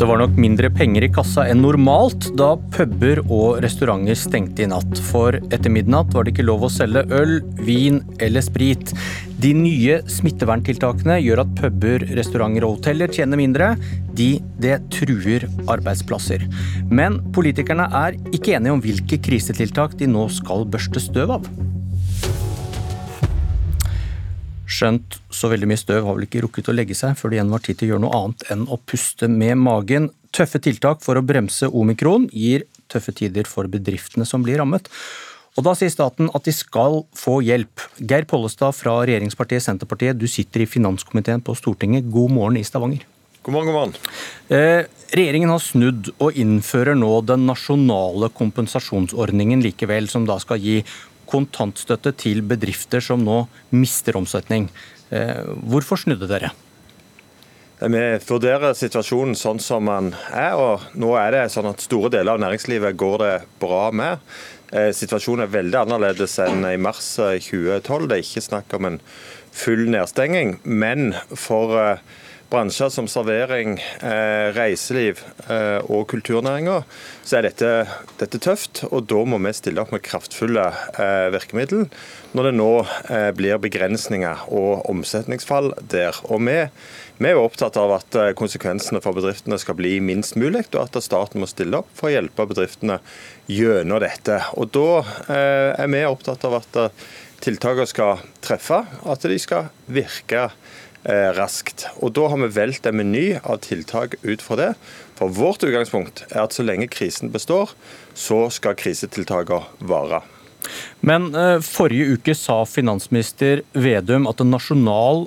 Det var nok mindre penger i kassa enn normalt da puber og restauranter stengte i natt. For etter midnatt var det ikke lov å selge øl, vin eller sprit. De nye smitteverntiltakene gjør at puber, restauranter og hoteller tjener mindre. De, det truer arbeidsplasser. Men politikerne er ikke enige om hvilke krisetiltak de nå skal børste støv av. Skjønt så veldig mye støv har vel ikke rukket å legge seg før det igjen var tid til å gjøre noe annet enn å puste med magen. Tøffe tiltak for å bremse omikron gir tøffe tider for bedriftene som blir rammet. Og Da sier staten at de skal få hjelp. Geir Pollestad fra regjeringspartiet Senterpartiet, du sitter i finanskomiteen på Stortinget. God morgen i Stavanger. God morgen, god morgen. Eh, regjeringen har snudd og innfører nå den nasjonale kompensasjonsordningen likevel, som da skal gi kontantstøtte til bedrifter som nå mister omsetning. Eh, hvorfor snudde dere? Vi vurderer situasjonen sånn som den er, og nå er det sånn at store deler av næringslivet går det bra med. Eh, situasjonen er veldig annerledes enn i mars 2012. Det er ikke snakk om en full nedstenging, men for bransjer som servering, eh, reiseliv eh, og kulturnæringa, så er dette, dette, tøft. Og da må vi stille opp med kraftfulle eh, virkemidler når det nå blir begrensninger og omsetningsfall der. Og vi, vi er opptatt av at konsekvensene for bedriftene skal bli minst mulig, og at staten må stille opp for å hjelpe bedriftene gjennom dette. Og Da er vi opptatt av at tiltakene skal treffe, at de skal virke raskt. Og Da har vi valgt en meny av tiltak ut fra det. For Vårt utgangspunkt er at så lenge krisen består, så skal krisetiltakene vare. Men eh, forrige uke sa finansminister Vedum at en nasjonal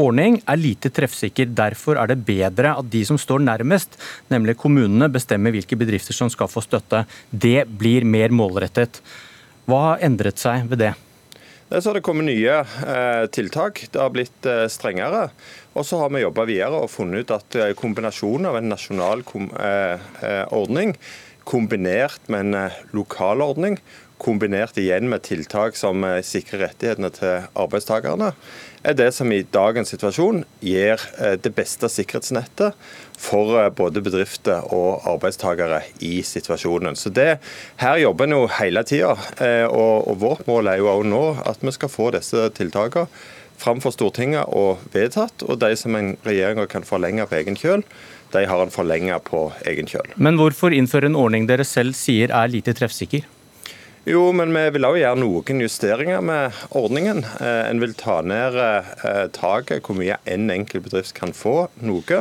ordning er lite treffsikker. Derfor er det bedre at de som står nærmest, nemlig kommunene, bestemmer hvilke bedrifter som skal få støtte. Det blir mer målrettet. Hva har endret seg ved det? Så har det kommet nye eh, tiltak. Det har blitt eh, strengere. Og så har vi jobba videre og funnet ut at eh, kombinasjonen av en nasjonal ordning kombinert med en lokal ordning, kombinert igjen med tiltak som sikrer rettighetene til arbeidstakerne, er det som i dagens situasjon gir det beste sikkerhetsnettet for eh, både bedrifter og arbeidstakere i situasjonen. Så det, Her jobber en jo hele tida, eh, og, og, vårt mål er jo også nå at vi skal få disse tiltakene fram for Stortinget og vedtatt. Og de som en regjering kan forlenge på egen kjøl, de har en forlenget på egen kjøl. Men hvorfor innføre en ordning dere selv sier er lite treffsikker? Jo, men vi vil òg gjøre noen justeringer med ordningen. Eh, en vil ta ned taket, hvor mye en enkelt bedrift kan få. Noe.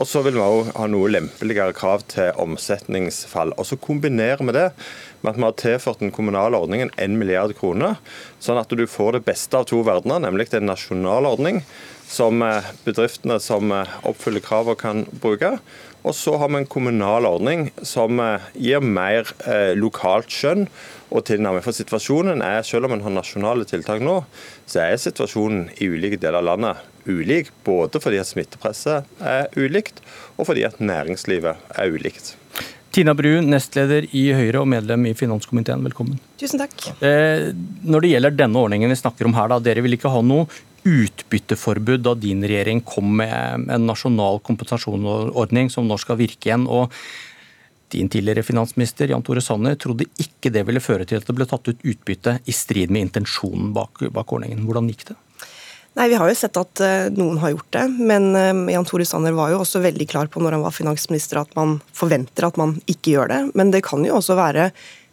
Og så vil vi òg ha noe lempeligere krav til omsetningsfall. Og så kombinerer vi det med at vi har tilført den kommunale ordningen 1 milliard kroner, sånn at du får det beste av to verdener, nemlig en nasjonal ordning som eh, bedriftene som eh, oppfyller kravene kan bruke. Og så har vi en kommunal ordning som eh, gir mer lokalt skjønn og tilnærming. For situasjonen er, selv om en har nasjonale tiltak nå, så er situasjonen i ulike deler av landet ulik. Både fordi at smittepresset er ulikt, og fordi at næringslivet er ulikt. Tina Bru, nestleder i Høyre og medlem i finanskomiteen, velkommen. Tusen takk. Eh, når det gjelder denne ordningen vi snakker om her, da, dere vil ikke ha noe utbytteforbud da din regjering kom med en nasjonal kompensasjonsordning som nå skal virke igjen. og din tidligere finansminister Jan Tore Sanner trodde ikke det ville føre til at det ble tatt ut utbytte i strid med intensjonen bak, bak ordningen. Hvordan gikk det? Nei, Vi har jo sett at uh, noen har gjort det, men uh, Jan Tore Sanner var jo også veldig klar på når han var finansminister at man forventer at man ikke gjør det. Men det kan jo også være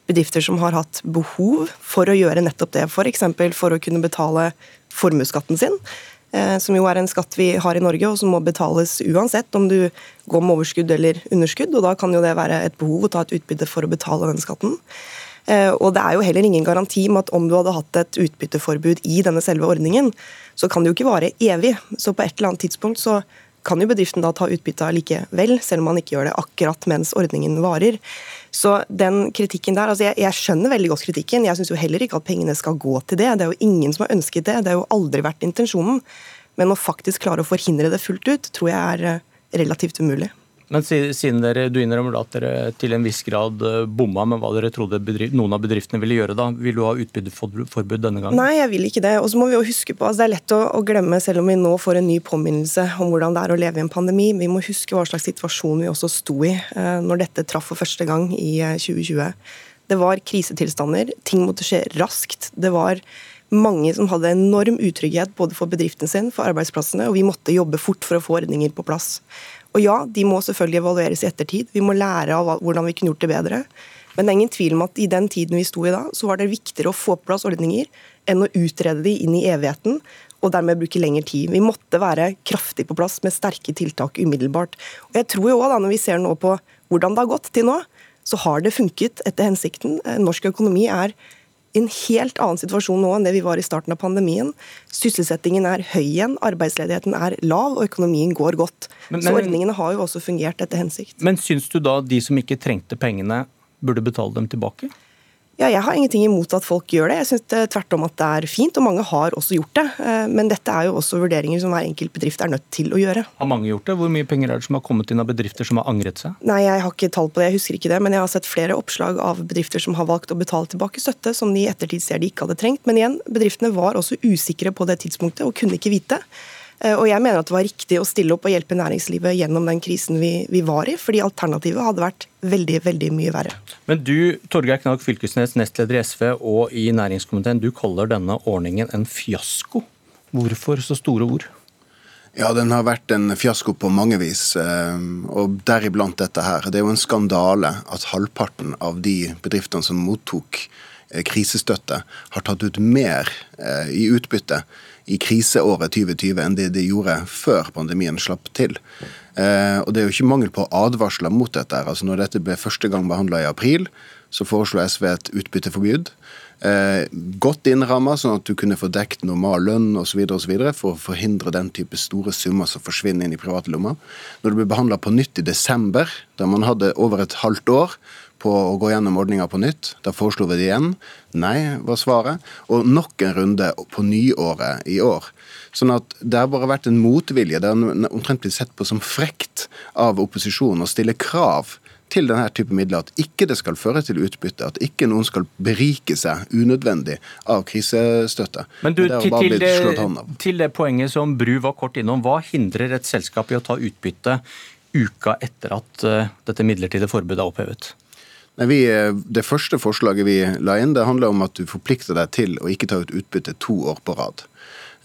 bedrifter som har hatt behov for å gjøre nettopp det. F.eks. For, for å kunne betale formuesskatten sin, uh, som jo er en skatt vi har i Norge, og som må betales uansett om du går med overskudd eller underskudd. og Da kan jo det være et behov å ta et utbytte for å betale den skatten. Eh, og det er jo heller ingen garanti om at om du hadde hatt et utbytteforbud i denne selve ordningen, så kan det jo ikke vare evig. Så på et eller annet tidspunkt så kan jo bedriften da ta utbytte likevel, selv om man ikke gjør det akkurat mens ordningen varer. Så den kritikken der, altså jeg, jeg skjønner veldig godt kritikken. Jeg syns jo heller ikke at pengene skal gå til det. Det er jo ingen som har ønsket det. Det har jo aldri vært intensjonen. Men å faktisk klare å forhindre det fullt ut, tror jeg er eh, relativt umulig. Men siden dere, du innrømmer at dere til en viss grad eh, bomma med hva dere trodde bedrift, noen av bedriftene ville gjøre, da vil du ha utbytteforbud denne gangen? Nei, jeg vil ikke det. Og så må vi jo huske på, altså Det er lett å, å, glemme, selv om vi nå får en ny påminnelse om hvordan det er å leve i en pandemi. Vi må huske hva slags situasjon vi også sto i eh, når dette traff for første gang i 2020. Eh, det var krisetilstander, ting måtte skje raskt. Det var mange som hadde enorm utrygghet både for bedriften sin, for arbeidsplassene, og vi måtte jobbe fort for å få ordninger på plass. Og ja, de må selvfølgelig evalueres i ettertid. Vi må lære av hvordan vi kunne gjort det bedre. Men det er ingen tvil om at i den tiden vi sto i da, så var det viktigere å få på plass ordninger enn å utrede de inn i evigheten og dermed bruke lengre tid. Vi måtte være kraftig på plass med sterke tiltak umiddelbart. Og jeg tror jo da, Når vi ser nå på hvordan det har gått til nå, så har det funket etter hensikten. Norsk økonomi er i en helt annen situasjon nå enn det vi var i starten av pandemien. Sysselsettingen er høy igjen, arbeidsledigheten er lav og økonomien går godt. Men, men, Så ordningene har jo også fungert etter hensikt. Men syns du da de som ikke trengte pengene, burde betale dem tilbake? Ja, jeg har ingenting imot at folk gjør det. Jeg syns tvert om at det er fint, og mange har også gjort det. Eh, men dette er jo også vurderinger som hver enkelt bedrift er nødt til å gjøre. Har mange gjort det? Hvor mye penger er det som har kommet inn av bedrifter som har angret seg? Nei, jeg har ikke tall på det, jeg husker ikke det. Men jeg har sett flere oppslag av bedrifter som har valgt å betale tilbake støtte som de i ettertid ser de ikke hadde trengt. Men igjen, bedriftene var også usikre på det tidspunktet og kunne ikke vite. Eh, og jeg mener at det var riktig å stille opp og hjelpe næringslivet gjennom den krisen vi, vi var i, fordi alternativet hadde vært veldig veldig mye verre. Men du, Torgeir Knag Fylkesnes, nestleder i SV og i næringskomiteen, du kaller denne ordningen en fiasko. Hvorfor så store ord? Ja, den har vært en fiasko på mange vis, eh, og deriblant dette her. Det er jo en skandale at halvparten av de bedriftene som mottok krisestøtte, har tatt ut mer i utbytte i kriseåret 2020 enn det de gjorde før pandemien slapp til. Eh, og Det er jo ikke mangel på advarsler mot dette. Altså Når dette ble første gang behandla i april, så foreslo SV et utbytteforbud. Eh, godt innramma, sånn at du kunne få dekt normal lønn osv. for å forhindre den type store summer som forsvinner inn i private lommer. Når det ble behandla på nytt i desember, da man hadde over et halvt år på å gå gjennom ordninga på nytt. Da foreslo vi det igjen. Nei, var svaret. Og nok en runde på nyåret i år. Sånn at det har bare vært en motvilje. Det har omtrent blitt sett på som frekt av opposisjonen å stille krav til denne type midler. At ikke det skal føre til utbytte. At ikke noen skal berike seg unødvendig av krisestøtte. Men du, til, til, det, til det poenget som Bru var kort innom. Hva hindrer et selskap i å ta utbytte uka etter at uh, dette midlertidige forbudet er opphevet? Nei, vi, eh, det første forslaget vi la inn, det handler om at du forplikter deg til å ikke ta ut utbytte to år på rad.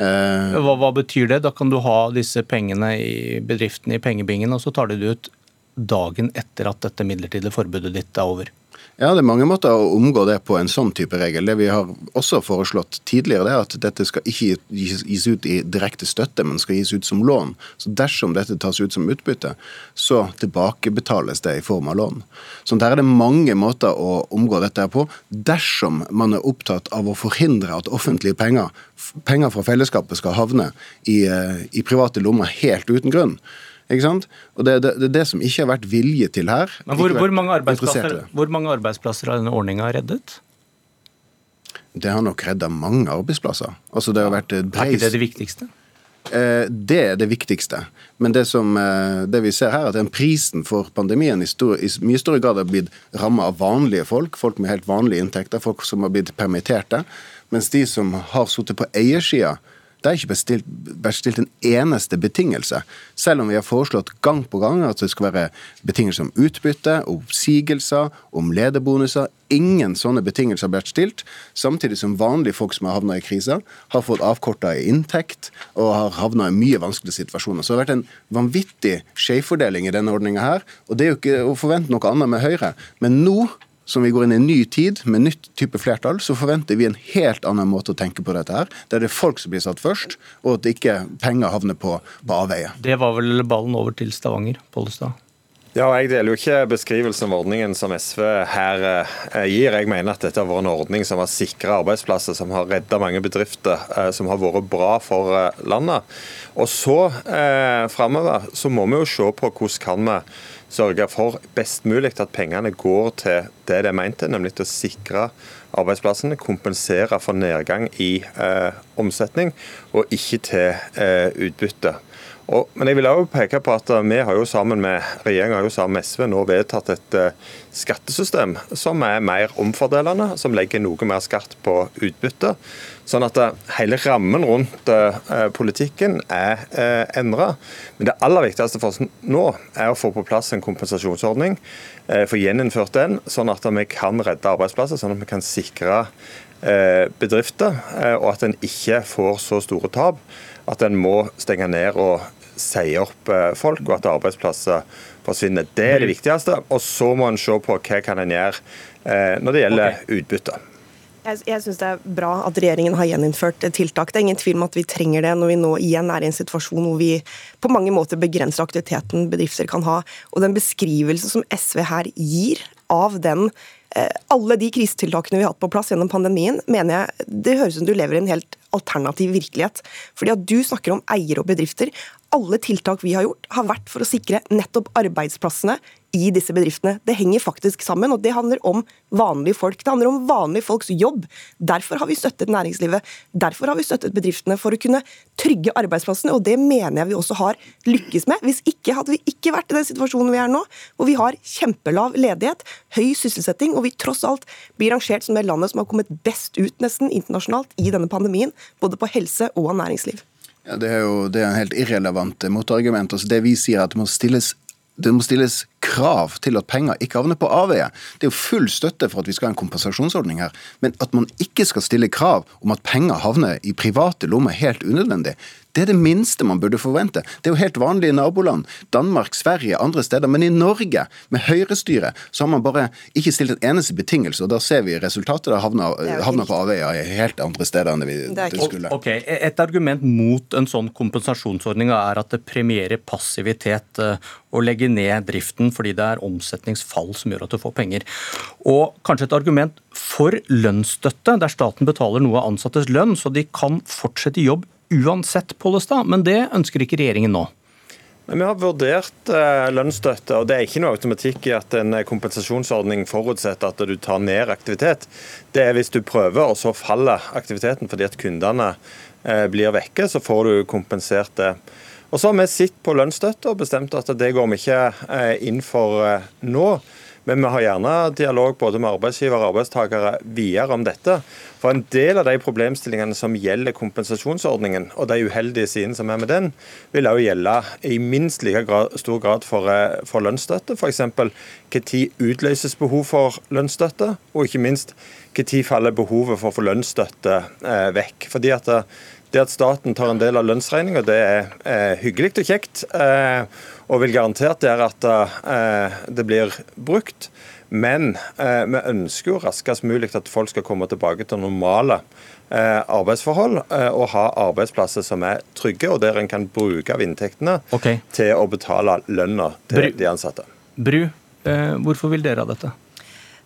Eh, hva, hva, betyr det? Da kan du ha disse pengene i bedriften i pengebingen, og så tar du det ut dagen etter at dette midlertidige forbudet ditt er over? Ja, Det er mange måter å omgå det på en sånn type regel. Det Vi har også foreslått tidligere det at dette skal ikke gis ut i direkte støtte, men skal gis ut som lån. Så Dersom dette tas ut som utbytte, så tilbakebetales det i form av lån. Så Der er det mange måter å omgå dette på, dersom man er opptatt av å forhindre at offentlige penger, penger fra fellesskapet skal havne i, eh, i private lommer helt uten grunn. Ikke sant? Og Det er det, det, det, som ikke har vært vilje til her. Men hvor, hvor, mange, arbeidsplasser, hvor mange arbeidsplasser har denne ordninga reddet? Det har nok redda mange arbeidsplasser. Altså det har vært breis... Er ikke det det viktigste? Eh, det er det viktigste. Men det, som, eh, det vi ser her, er at den prisen for pandemien i, stor, i mye større grad har blitt ramma av vanlige folk, folk med helt vanlige inntekter, folk som har blitt permitterte. Mens de som har sittet på eiersida, det er ikke bestilt, vært stilt en eneste betingelse, selv om vi har foreslått gang på gang at det skal være betingelser om utbytte, oppsigelser, om lederbonuser. Ingen sånne betingelser har vært stilt, samtidig som vanlige folk som har havna i krisa, har fått avkorta i inntekt og har havna i mye vanskelige situasjoner. Så det har vært en vanvittig skjevfordeling i denne ordninga her, og det er jo ikke å forvente noe annet med Høyre. Men nå som vi går inn i en ny tid med nytt type flertall, så forventer vi en helt annen måte å tenke på dette her. Der det er folk som blir satt først, og at ikke penger havner på, på avveie. Det var vel ballen over til Stavanger, Pollestad? Ja, Jeg deler jo ikke beskrivelsen av ordningen som SV her eh, gir. Jeg mener at dette har vært en ordning som har sikra arbeidsplasser, som har redda mange bedrifter, eh, som har vært bra for eh, landet. Og så eh, framover så må vi jo se på hvordan kan vi sørge for best mulig at pengene går til det det er ment til, nemlig til å sikre arbeidsplassene, kompensere for nedgang i eh, omsetning, og ikke til eh, utbytte. Og, men jeg vil også peke på at vi har jo sammen med regjeringa har jo sammen med SV nå vedtatt et uh, skattesystem som er mer omfordelende, som legger noe mer skatt på utbytte. Sånn at uh, hele rammen rundt politikken er endra. Men det aller viktigste for oss nå er å få på plass en kompensasjonsordning. Få gjeninnført den, sånn at vi kan redde arbeidsplasser, sånn at vi kan sikre bedrifter, og at en ikke får så store tap at en må stenge ned og si opp eh, folk, og at arbeidsplasser forsvinner. Det er det viktigste. Og så må en se på hva kan en gjøre eh, når det gjelder okay. utbytte. Jeg, jeg synes Det er bra at regjeringen har gjeninnført tiltak. Det er ingen tvil om at vi trenger det når vi nå igjen er i en situasjon hvor vi på mange måter begrenser aktiviteten bedrifter kan ha. Og Den beskrivelsen som SV her gir av den Eh, alle de krisetiltakene vi har hatt på plass gjennom pandemien, mener jeg det høres ut som du lever i en helt alternativ virkelighet. Fordi at du snakker om eiere og bedrifter. Alle tiltak vi har gjort, har vært for å sikre nettopp arbeidsplassene i disse bedriftene. Det henger faktisk sammen, og det handler om vanlige folk. Det handler om vanlige folks jobb. Derfor har vi støttet næringslivet. Derfor har vi støttet bedriftene, for å kunne trygge arbeidsplassene, og det mener jeg vi også har lykkes med. Hvis ikke hadde vi ikke vært i den situasjonen vi er nå, hvor vi har kjempelav ledighet, høy sysselsetting, og vi tross alt blir rangert som det landet som har kommet best ut nesten internasjonalt i denne pandemien, både på helse og næringsliv. Ja, Det er jo det er en helt irrelevant motargument. Altså det vi sier er at det må stilles det må stilles krav til at penger ikke havner på avveie. Det er jo full støtte for at vi skal ha en kompensasjonsordning her, men at man ikke skal stille krav om at penger havner i private lommer helt unødvendig, det er det minste man burde forvente. Det er jo helt vanlig i naboland. Danmark, Sverige, andre steder. Men i Norge, med høyrestyre, så har man bare ikke stilt en eneste betingelse. Og da ser vi resultatet. Det havner, havner på avveier helt andre steder enn det vi det skulle. Ok, Et argument mot en sånn kompensasjonsordning er at det premierer passivitet å eh, legge ned driften fordi det er omsetningsfall som gjør at du får penger. Og kanskje et argument for lønnsstøtte, der staten betaler noe av ansattes lønn, så de kan fortsette i jobb uansett, Pollestad, men det ønsker ikke regjeringen nå. Vi har vurdert eh, lønnsstøtte, og det er ikke noe automatikk i at en kompensasjonsordning forutsetter at du tar ned aktivitet. Det er hvis du prøver, og så faller aktiviteten fordi at kundene eh, blir vekke, så får du kompensert det. Og Så har vi sett på lønnsstøtte og bestemt at det går vi ikke eh, inn for nå. Men vi har gjerne dialog både med arbeidsgiver og arbeidstakere videre om dette. For en del av de problemstillingene som gjelder kompensasjonsordningen, og de uheldige sidene som er med den, vil også gjelde i minst like grad, stor grad for, eh, for lønnsstøtte. F.eks. når utløses behov for lønnsstøtte, og ikke minst når faller behovet for å få lønnsstøtte eh, vekk. Fordi at det, at staten tar en del av lønnsregninga, det er eh, hyggelig og kjekt. Eh, og vil garantert gjøre at eh, det blir brukt. Men eh, vi ønsker jo raskest mulig at folk skal komme tilbake til normale eh, arbeidsforhold eh, og ha arbeidsplasser som er trygge, og der en kan bruke av inntektene okay. til å betale lønna til Bru. de ansatte. Bru, hvorfor vil dere ha dette?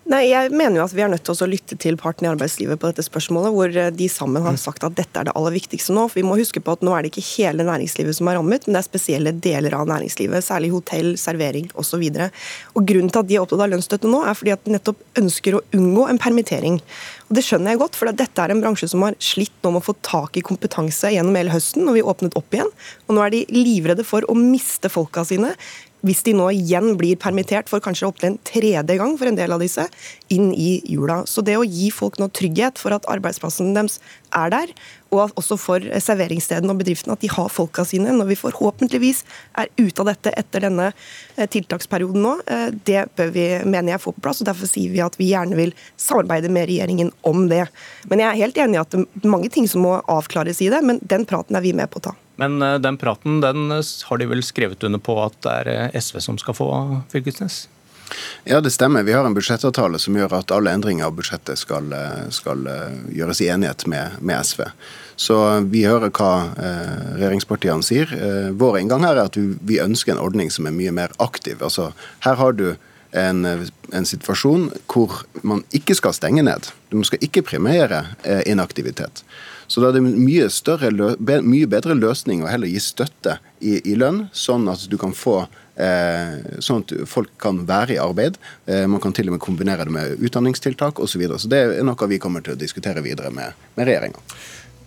Nei, Jeg mener jo at vi er nødt til å lytte til partene i arbeidslivet på dette spørsmålet, hvor eh, de sammen har sagt at dette er det aller viktigste nå. For vi må huske på at nå er det ikke hele næringslivet som er rammet, men det er spesielle deler av næringslivet. Særlig hotell, servering osv. Grunnen til at de er opptatt av lønnsstøtte nå, er fordi at de nettopp ønsker å unngå en permittering. Og Det skjønner jeg godt, for dette er en bransje som har slitt nå med å få tak i kompetanse gjennom hele høsten, når vi åpnet opp igjen. Og nå er de livredde for å miste folka sine hvis de nå igjen blir permittert for kanskje opptil en tredje gang for en del av disse, inn i jula. Så det å gi folk nå trygghet for at arbeidsplassen deres er der, og også for serveringsstedene og bedriftene at de har folka sine når vi forhåpentligvis er ute av dette etter denne eh, tiltaksperioden nå, eh, det bør vi, mener jeg, få på plass. og Derfor sier vi at vi gjerne vil samarbeide med regjeringen om det. Men jeg er helt enig i at det er mange ting som må avklares i det, men den praten er vi med på å ta. Men eh, den praten den har de vel skrevet under på at det er SV som skal få, Fylkesnes? Ja, det stemmer. Vi har en budsjettavtale som gjør at alle endringer av budsjettet skal, skal gjøres i enighet med, med, SV. Så vi hører hva eh, regjeringspartiene sier. Eh, vår inngang her er at vi, ønsker en ordning som er mye mer aktiv. Altså, her har du en, en, situasjon hvor man ikke skal stenge ned. Du skal ikke premiere eh, inaktivitet. Så da er det mye, større, mye bedre løsning å heller gi støtte i, i lønn, sånn at du kan få eh, sånn at folk kan være i arbeid. Eh, man kan til og med kombinere det med utdanningstiltak osv. Så, videre. så det er noe vi kommer til å diskutere videre med, med regjeringa.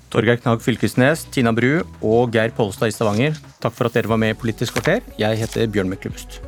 Torgeir Knag Fylkesnes, Tina Bru og Geir Pollestad i Stavanger, takk for at dere var med i Politisk kvarter. Jeg heter Bjørn Myklebust.